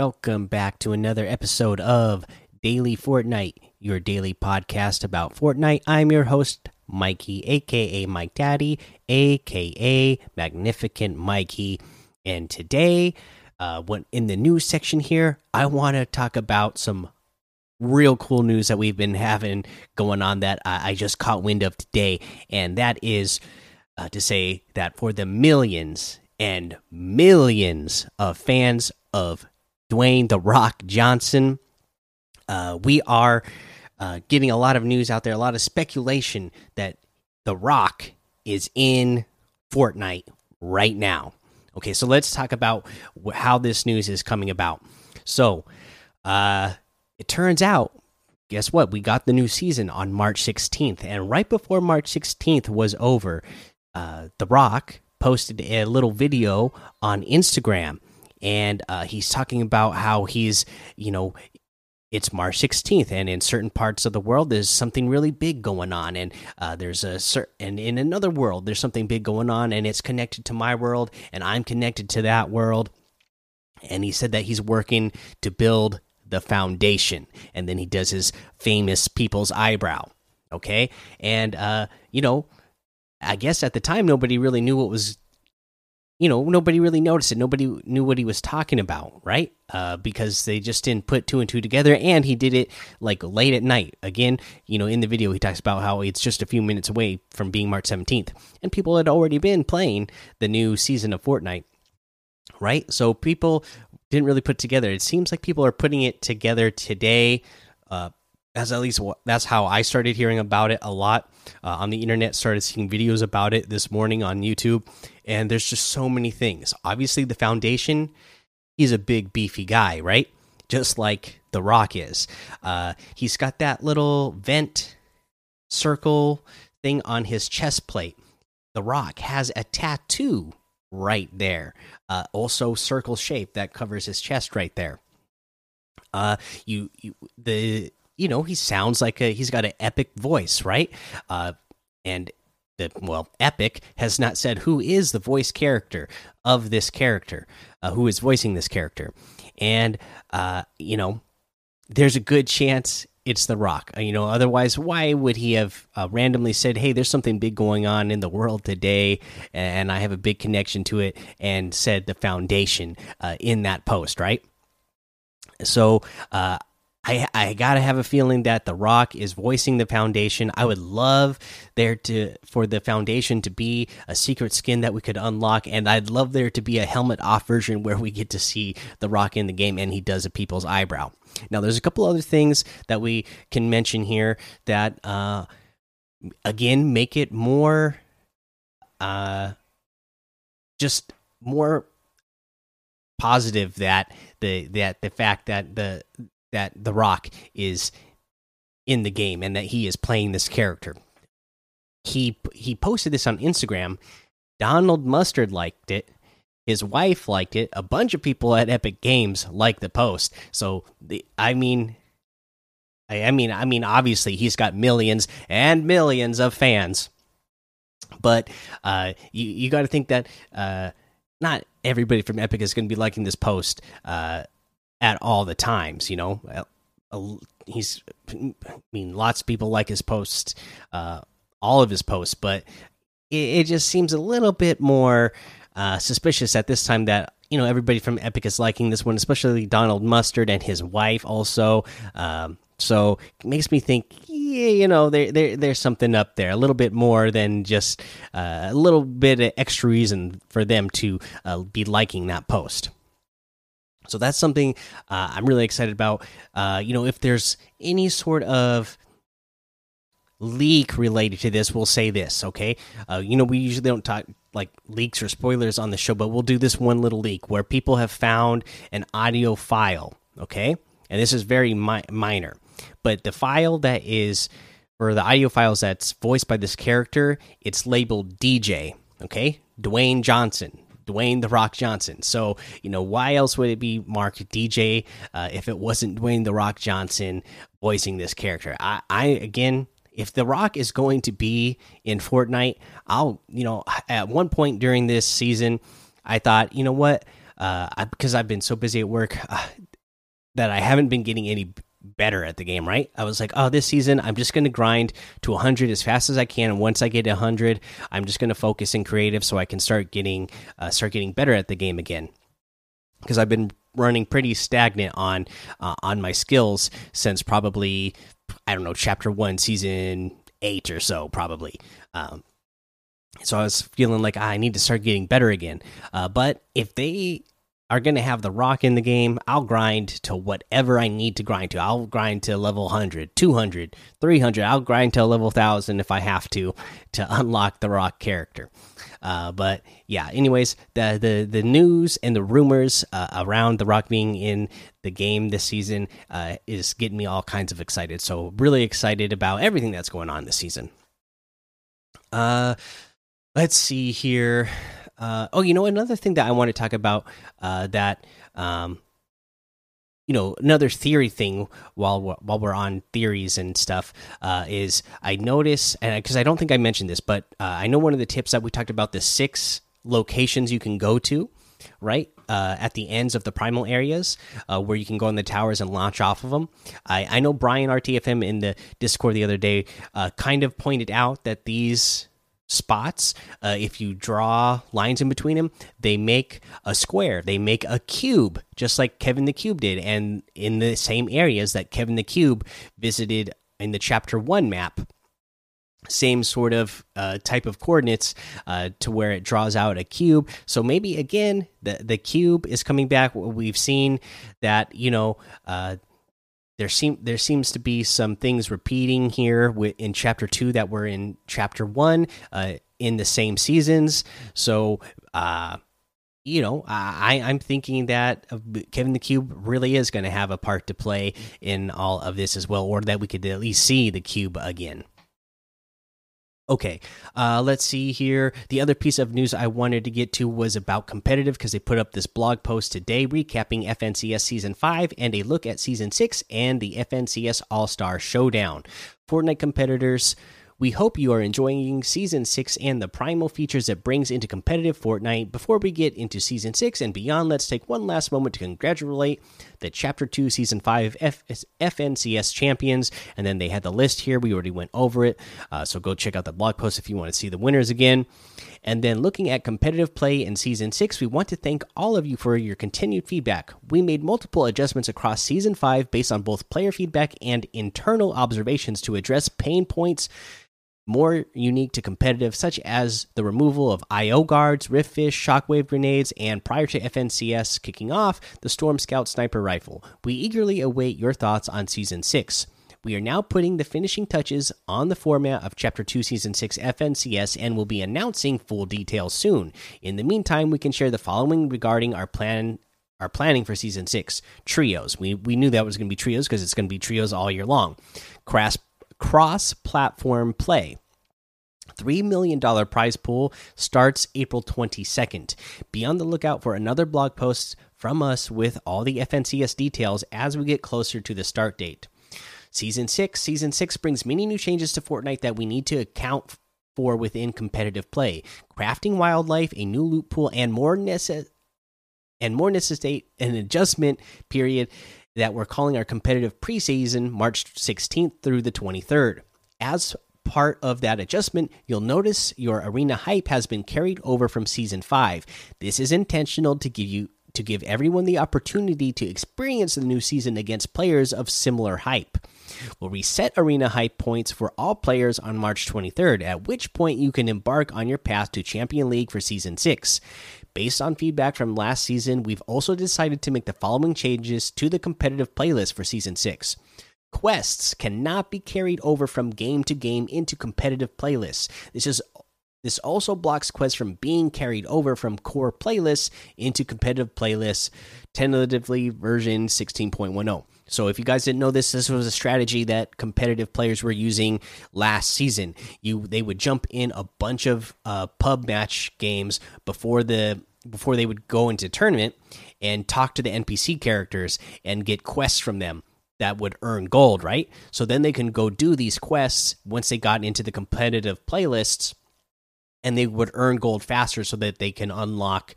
Welcome back to another episode of Daily Fortnite, your daily podcast about Fortnite. I'm your host, Mikey, aka Mike Daddy, aka Magnificent Mikey. And today, uh, when in the news section here, I want to talk about some real cool news that we've been having going on that I, I just caught wind of today, and that is uh, to say that for the millions and millions of fans of Dwayne the Rock Johnson. Uh, we are uh, getting a lot of news out there, a lot of speculation that The Rock is in Fortnite right now. Okay, so let's talk about how this news is coming about. So, uh, it turns out, guess what? We got the new season on March 16th, and right before March 16th was over, uh, The Rock posted a little video on Instagram and uh, he's talking about how he's you know it's March 16th, and in certain parts of the world, there's something really big going on, and uh, there's a certain in another world, there's something big going on, and it's connected to my world, and I'm connected to that world. And he said that he's working to build the foundation, and then he does his famous people's eyebrow. Okay, and uh, you know, I guess at the time nobody really knew what was you know nobody really noticed it. Nobody knew what he was talking about right? Uh, because they just didn't put two and two together and he did it like late at night. Again you know in the video he talks about how it's just a few minutes away from being march 17th and people had already been playing the new season of fortnite right? So people didn't really put together. It seems like people are putting it together today uh, as at least that's how I started hearing about it a lot uh, on the internet. Started seeing videos about it this morning on YouTube, and there's just so many things. Obviously, the foundation. He's a big beefy guy, right? Just like The Rock is. Uh, he's got that little vent circle thing on his chest plate. The Rock has a tattoo right there, uh, also circle shape that covers his chest right there. Uh, you, you the you know he sounds like a he's got an epic voice, right? Uh, and the well, Epic has not said who is the voice character of this character, uh, who is voicing this character, and uh, you know, there's a good chance it's The Rock. Uh, you know, otherwise, why would he have uh, randomly said, "Hey, there's something big going on in the world today, and I have a big connection to it," and said the foundation uh, in that post, right? So uh, I I gotta have a feeling that The Rock is voicing the Foundation. I would love there to for the Foundation to be a secret skin that we could unlock, and I'd love there to be a helmet off version where we get to see The Rock in the game and he does a people's eyebrow. Now, there's a couple other things that we can mention here that uh, again make it more uh just more positive that the that the fact that the that The Rock is in the game and that he is playing this character. He he posted this on Instagram. Donald Mustard liked it. His wife liked it. A bunch of people at Epic Games liked the post. So the I mean I, I mean I mean obviously he's got millions and millions of fans. But uh you you got to think that uh not everybody from Epic is going to be liking this post. Uh at all the times. You know, he's. I mean, lots of people like his posts, uh, all of his posts, but it, it just seems a little bit more uh, suspicious at this time that you know everybody from Epic is liking this one, especially Donald Mustard and his wife also. Um, so it makes me think, yeah, you know, there, there there's something up there, a little bit more than just uh, a little bit of extra reason for them to uh, be liking that post. So that's something uh, I'm really excited about. Uh, you know, if there's any sort of leak related to this, we'll say this, okay? Uh, you know, we usually don't talk like leaks or spoilers on the show, but we'll do this one little leak where people have found an audio file, okay? And this is very mi minor, but the file that is for the audio files that's voiced by this character, it's labeled DJ, okay? Dwayne Johnson, Dwayne the Rock Johnson. So you know why else would it be Mark DJ uh, if it wasn't Dwayne the Rock Johnson voicing this character? I, I again, if the Rock is going to be in Fortnite, I'll you know at one point during this season, I thought you know what. uh, I, because I've been so busy at work uh, that I haven't been getting any better at the game, right? I was like, oh, this season I'm just going to grind to 100 as fast as I can, and once I get 100, I'm just going to focus in creative so I can start getting uh, start getting better at the game again. Because I've been running pretty stagnant on uh, on my skills since probably I don't know chapter one, season eight or so, probably. Um, so I was feeling like ah, I need to start getting better again. Uh, but if they are going to have the rock in the game, I'll grind to whatever I need to grind to. I'll grind to level 100, 200, 300. I'll grind to level 1000 if I have to to unlock the rock character. Uh, but yeah, anyways, the the the news and the rumors uh, around the rock being in the game this season uh, is getting me all kinds of excited. So really excited about everything that's going on this season. Uh, let's see here. Uh, oh, you know, another thing that I want to talk about uh, that, um, you know, another theory thing while we're, while we're on theories and stuff uh, is I notice, and because I don't think I mentioned this, but uh, I know one of the tips that we talked about the six locations you can go to, right? Uh, at the ends of the primal areas uh, where you can go on the towers and launch off of them. I, I know Brian RTFM in the Discord the other day kind of pointed out that these spots. Uh, if you draw lines in between them they make a square. They make a cube just like kevin the cube did. And in the same areas that kevin the cube visited in the chapter 1 map same sort of uh, type of coordinates uh, to where it draws out a cube. So maybe again the the cube is coming back. We've seen that you know uh, there seem there seems to be some things repeating here in chapter two that were in chapter one uh, in the same seasons. So, uh, you know, I I'm thinking that Kevin the Cube really is going to have a part to play in all of this as well, or that we could at least see the cube again. Okay, uh, let's see here. The other piece of news I wanted to get to was about competitive because they put up this blog post today recapping FNCS Season 5 and a look at Season 6 and the FNCS All Star Showdown. Fortnite competitors we hope you are enjoying Season 6 and the primal features it brings into competitive Fortnite. Before we get into Season 6 and beyond, let's take one last moment to congratulate the Chapter 2 Season 5 F FNCS champions. And then they had the list here. We already went over it. Uh, so go check out the blog post if you want to see the winners again. And then looking at competitive play in Season 6, we want to thank all of you for your continued feedback. We made multiple adjustments across Season 5 based on both player feedback and internal observations to address pain points more unique to competitive, such as the removal of IO guards, Riftfish, shockwave grenades, and prior to FNCS kicking off, the Storm Scout sniper rifle. We eagerly await your thoughts on Season 6. We are now putting the finishing touches on the format of Chapter 2 Season 6 FNCS and will be announcing full details soon. In the meantime, we can share the following regarding our plan our planning for season 6 trios we we knew that was going to be trios because it's going to be trios all year long crass cross platform play. $3 million prize pool starts April 22nd. Be on the lookout for another blog post from us with all the FNCS details as we get closer to the start date. Season 6 Season 6 brings many new changes to Fortnite that we need to account for within competitive play. Crafting wildlife, a new loot pool, and more necess and more necessitate an adjustment period that we're calling our competitive preseason March 16th through the 23rd. As part of that adjustment, you'll notice your arena hype has been carried over from season 5. This is intentional to give you to give everyone the opportunity to experience the new season against players of similar hype. We'll reset arena hype points for all players on March 23rd, at which point you can embark on your path to Champion League for Season 6. Based on feedback from last season, we've also decided to make the following changes to the competitive playlist for Season 6. Quests cannot be carried over from game to game into competitive playlists. This is this also blocks quests from being carried over from core playlists into competitive playlists, tentatively version 16.10. So if you guys didn't know this, this was a strategy that competitive players were using last season. You they would jump in a bunch of uh, pub match games before the before they would go into tournament and talk to the NPC characters and get quests from them that would earn gold, right? So then they can go do these quests once they got into the competitive playlists and they would earn gold faster so that they can unlock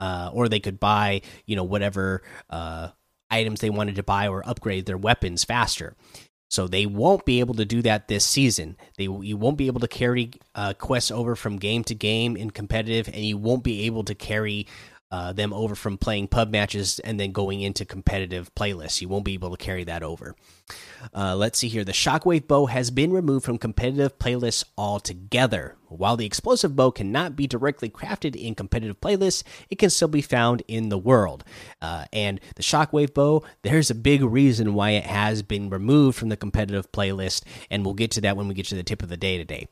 uh, or they could buy you know whatever uh, items they wanted to buy or upgrade their weapons faster. So they won't be able to do that this season. They you won't be able to carry uh, quests over from game to game in competitive, and you won't be able to carry uh, them over from playing pub matches and then going into competitive playlists. You won't be able to carry that over. Uh, let's see here. The Shockwave bow has been removed from competitive playlists altogether. While the explosive bow cannot be directly crafted in competitive playlists, it can still be found in the world. Uh, and the Shockwave bow, there's a big reason why it has been removed from the competitive playlist, and we'll get to that when we get to the tip of the day today.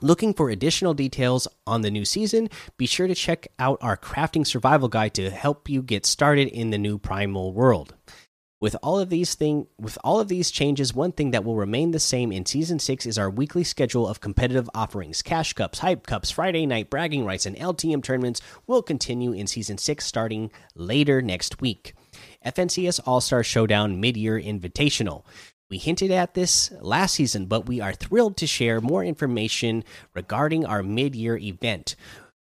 Looking for additional details on the new season, be sure to check out our crafting survival guide to help you get started in the new primal world. With all of these thing with all of these changes, one thing that will remain the same in season 6 is our weekly schedule of competitive offerings. Cash cups, hype cups, Friday night bragging rights and LTM tournaments will continue in season 6 starting later next week. FNCS All-Star Showdown Mid-Year Invitational. We hinted at this last season, but we are thrilled to share more information regarding our mid year event.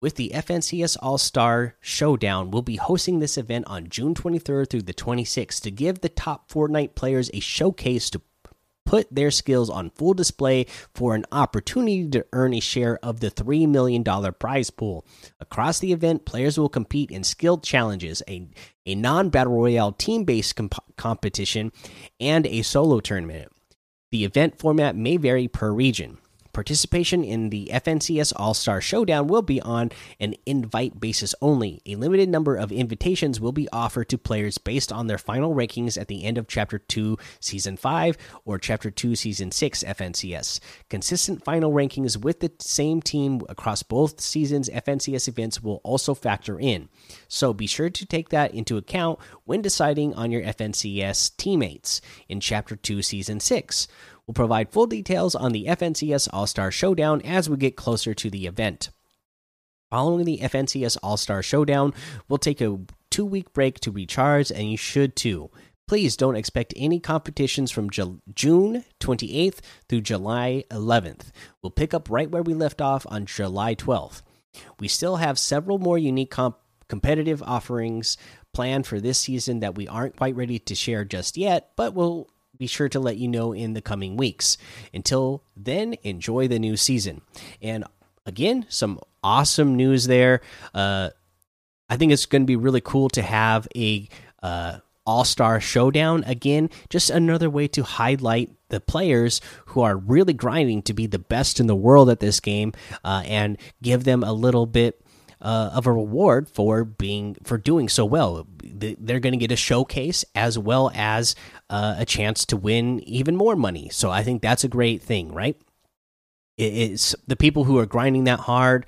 With the FNCS All Star Showdown, we'll be hosting this event on June 23rd through the 26th to give the top Fortnite players a showcase to put their skills on full display for an opportunity to earn a share of the $3 million prize pool. Across the event, players will compete in skilled challenges, a, a non battle royale team based comp competition, and a solo tournament. The event format may vary per region. Participation in the FNCS All Star Showdown will be on an invite basis only. A limited number of invitations will be offered to players based on their final rankings at the end of Chapter 2, Season 5, or Chapter 2, Season 6 FNCS. Consistent final rankings with the same team across both seasons' FNCS events will also factor in. So be sure to take that into account when deciding on your FNCS teammates in Chapter 2, Season 6. We'll provide full details on the FNCS All Star Showdown as we get closer to the event. Following the FNCS All Star Showdown, we'll take a two week break to recharge, and you should too. Please don't expect any competitions from June 28th through July 11th. We'll pick up right where we left off on July 12th. We still have several more unique comp competitive offerings planned for this season that we aren't quite ready to share just yet, but we'll be sure to let you know in the coming weeks. Until then, enjoy the new season. And again, some awesome news there. Uh, I think it's going to be really cool to have a uh, all star showdown again. Just another way to highlight the players who are really grinding to be the best in the world at this game uh, and give them a little bit uh, of a reward for being for doing so well. They're going to get a showcase as well as uh, a chance to win even more money. So I think that's a great thing, right? It's the people who are grinding that hard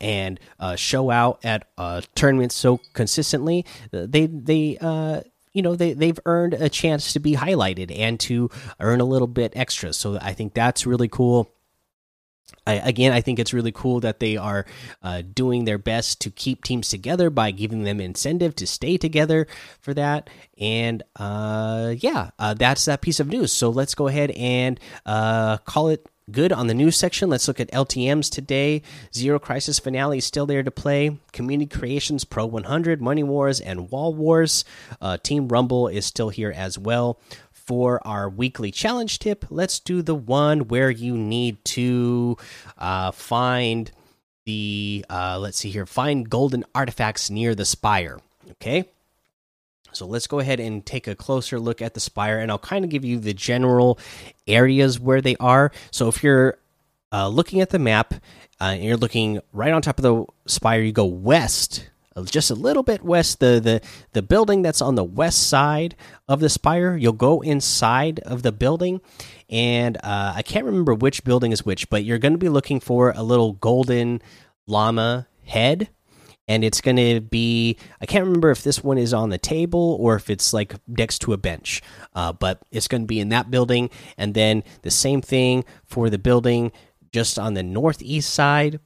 and uh, show out at uh, tournaments so consistently. They they uh, you know they they've earned a chance to be highlighted and to earn a little bit extra. So I think that's really cool. I, again, I think it's really cool that they are uh, doing their best to keep teams together by giving them incentive to stay together for that. And uh, yeah, uh, that's that piece of news. So let's go ahead and uh, call it good on the news section. Let's look at LTMs today. Zero Crisis Finale is still there to play. Community Creations Pro 100, Money Wars, and Wall Wars. Uh, Team Rumble is still here as well for our weekly challenge tip, let's do the one where you need to uh, find the, uh, let's see here, find golden artifacts near the spire. Okay. So let's go ahead and take a closer look at the spire, and I'll kind of give you the general areas where they are. So if you're uh, looking at the map uh, and you're looking right on top of the spire, you go west just a little bit west the the the building that's on the west side of the spire you'll go inside of the building. And uh, i can't remember which building is which but you're going to be looking for a little golden llama head. And it's going to be i can't remember if this one is on the table or if it's like next to a bench uh, but it's going to be in that building. And then the same thing for the building just on the northeast side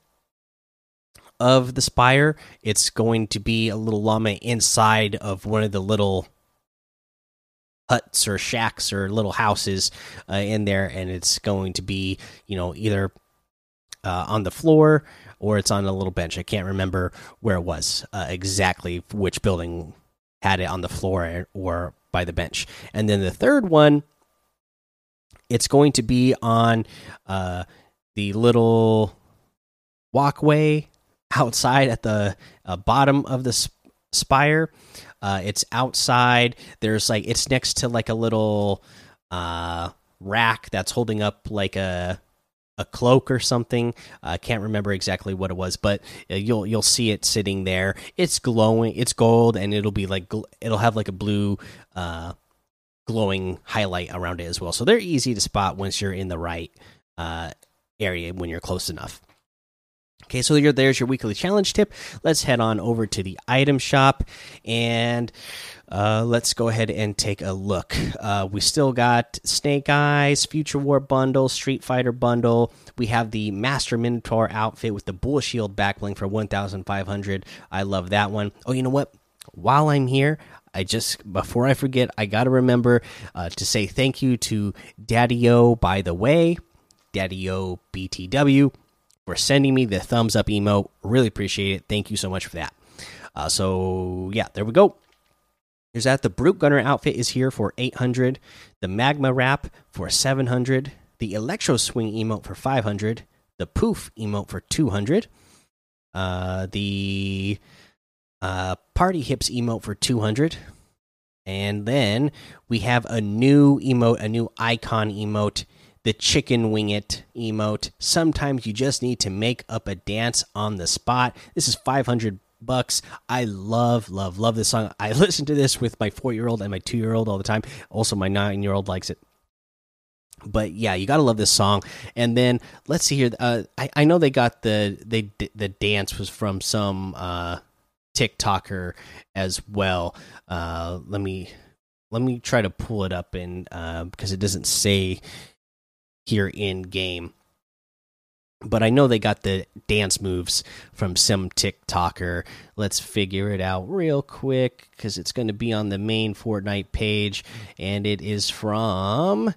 of the spire. It's going to be a little llama inside of one of the little huts or shacks or little houses uh, in there, and it's going to be you know either uh, on the floor or it's on a little bench. I can't remember where it was uh, exactly which building had it on the floor or by the bench. And then the third one, it's going to be on uh, the little walkway outside at the uh, bottom of the sp spire. Uh, it's outside. There's like it's next to like a little uh, rack that's holding up like a a cloak or something. I uh, can't remember exactly what it was, but uh, you'll you'll see it sitting there. It's glowing. It's gold, and it'll be like it'll have like a blue, uh, glowing highlight around it as well. So they're easy to spot once you're in the right uh, area when you're close enough. Okay, so there's your weekly challenge tip. Let's head on over to the item shop and uh, let's go ahead and take a look. Uh, we still got Snake Eyes, Future War bundle, Street Fighter bundle. We have the Master Minotaur outfit with the Bull Shield backbling for 1,500. I love that one. Oh, you know what? While I'm here, I just before I forget, I gotta remember uh, to say thank you to Daddy O. By the way, Daddy O BTW for sending me the thumbs up emote. Really appreciate it. Thank you so much for that. Uh, so yeah, there we go. Here's that. The Brute Gunner outfit is here for 800. The Magma Wrap for 700. The Electro Swing emote for 500. The Poof emote for 200. Uh, the uh, Party Hips emote for 200. And then we have a new emote, a new icon emote the chicken wing it emote. Sometimes you just need to make up a dance on the spot. This is 500 bucks. I love, love, love this song. I listen to this with my four year old and my two year old all the time. Also, my nine year old likes it. But yeah, you gotta love this song. And then let's see here. Uh, I I know they got the they the dance was from some uh, TikToker as well. Uh, let me let me try to pull it up and uh, because it doesn't say here in game. But I know they got the dance moves from some TikToker. Let's figure it out real quick because it's going to be on the main Fortnite page. And it is from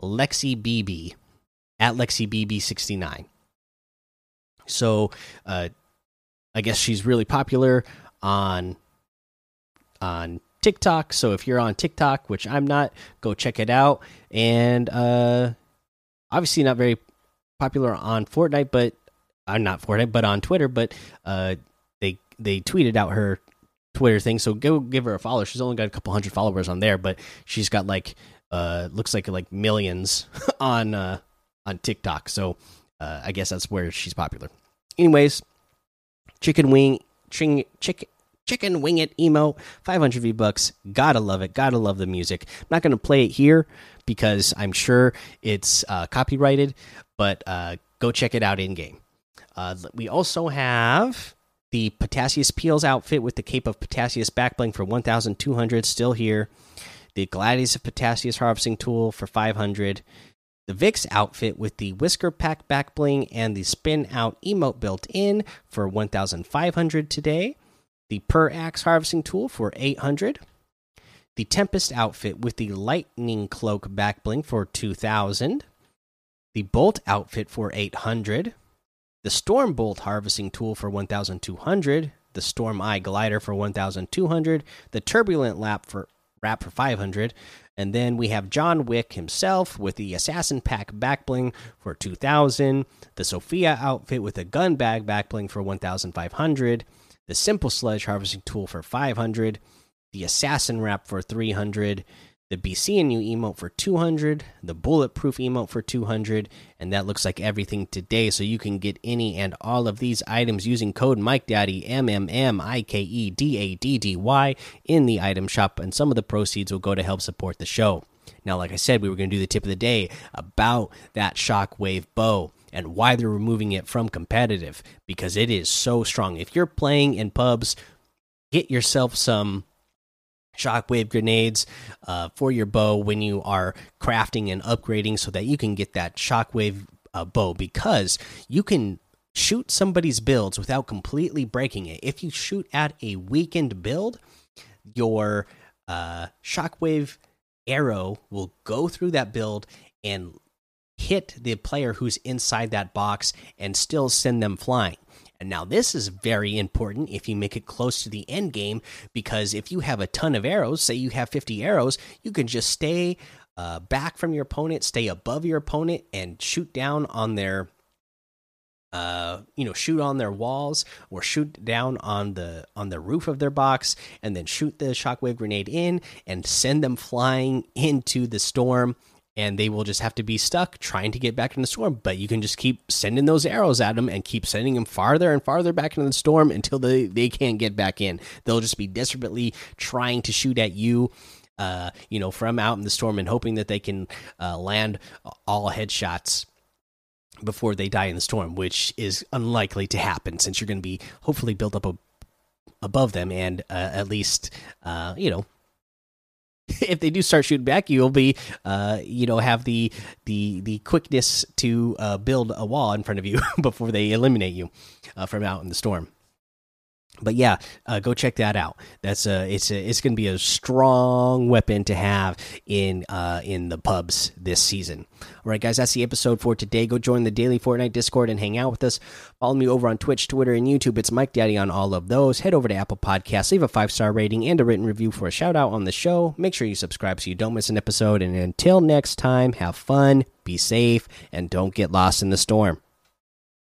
Lexi BB at Lexi BB69. So uh, I guess she's really popular on on TikTok. So if you're on TikTok, which I'm not, go check it out. And uh, obviously not very popular on Fortnite, but I'm uh, not Fortnite, but on Twitter. But uh, they they tweeted out her Twitter thing, so go give her a follow. She's only got a couple hundred followers on there, but she's got like uh looks like like millions on uh on TikTok. So uh, I guess that's where she's popular. Anyways, chicken wing, ching, chicken chicken wing it emo. 500 v bucks. Gotta love it. Gotta love the music. I'm not gonna play it here because i'm sure it's uh, copyrighted but uh, go check it out in game uh, we also have the potassius peels outfit with the cape of potassius backbling for 1200 still here. The gladius of potassius harvesting tool for 500 the Vix outfit with the Whisker Pack backbling and the Spin Out emote built in for 1500 today the Purr Axe harvesting tool for 800, the Tempest outfit with the Lightning Cloak back bling for 2000, the Bolt outfit for 800, the Storm Bolt harvesting tool for 1200, the Storm Eye glider for 1200, the Turbulent lap for wrap for 500, and then we have John Wick himself with the Assassin Pack back bling for 2000, the Sofia outfit with a gun bag back bling for 1500 the simple sledge harvesting tool for 500, the assassin wrap for 300, the BCNU emote for 200, the bulletproof emote for 200, and that looks like everything today. So you can get any and all of these items using code Mike MikeDaddy M M M I K E D A D D Y in the item shop, and some of the proceeds will go to help support the show. Now, like I said, we were going to do the tip of the day about that shockwave bow and why they're removing it from competitive because it is so strong. If you're playing in pubs, get yourself some shockwave grenades uh, for your bow when you are crafting and upgrading so that you can get that shockwave uh, bow because you can shoot somebody's builds without completely breaking it. If you shoot at a weakened build, your uh, shockwave arrow will go through that build and hit the player who's inside that box and still send them flying. And now this is very important if you make it close to the end game because if you have a ton of arrows, say you have 50 arrows, you can just stay uh, back from your opponent, stay above your opponent, and shoot down on their uh you know shoot on their walls or shoot down on the on the roof of their box and then shoot the shockwave grenade in and send them flying into the storm and they will just have to be stuck trying to get back in the storm. But you can just keep sending those arrows at them and keep sending them farther and farther back into the storm until they they can't get back in. They'll just be desperately trying to shoot at you uh, you know, from out in the storm and hoping that they can uh, land all headshots before they die in the storm, which is unlikely to happen since you're going to be hopefully built up a, above them and uh, at least uh, you know if they do start shooting back you'll be uh, you know have the the the quickness to uh, build a wall in front of you before they eliminate you uh, from out in the storm but yeah, uh, go check that out. That's a it's a it's going to be a strong weapon to have in uh, in the pubs this season. All right, guys, that's the episode for today. Go join the daily Fortnite Discord and hang out with us. Follow me over on Twitch, Twitter, and YouTube. It's Mike Daddy on all of those. Head over to Apple Podcasts, leave a five star rating and a written review for a shout out on the show. Make sure you subscribe so you don't miss an episode. And until next time, have fun, be safe, and don't get lost in the storm.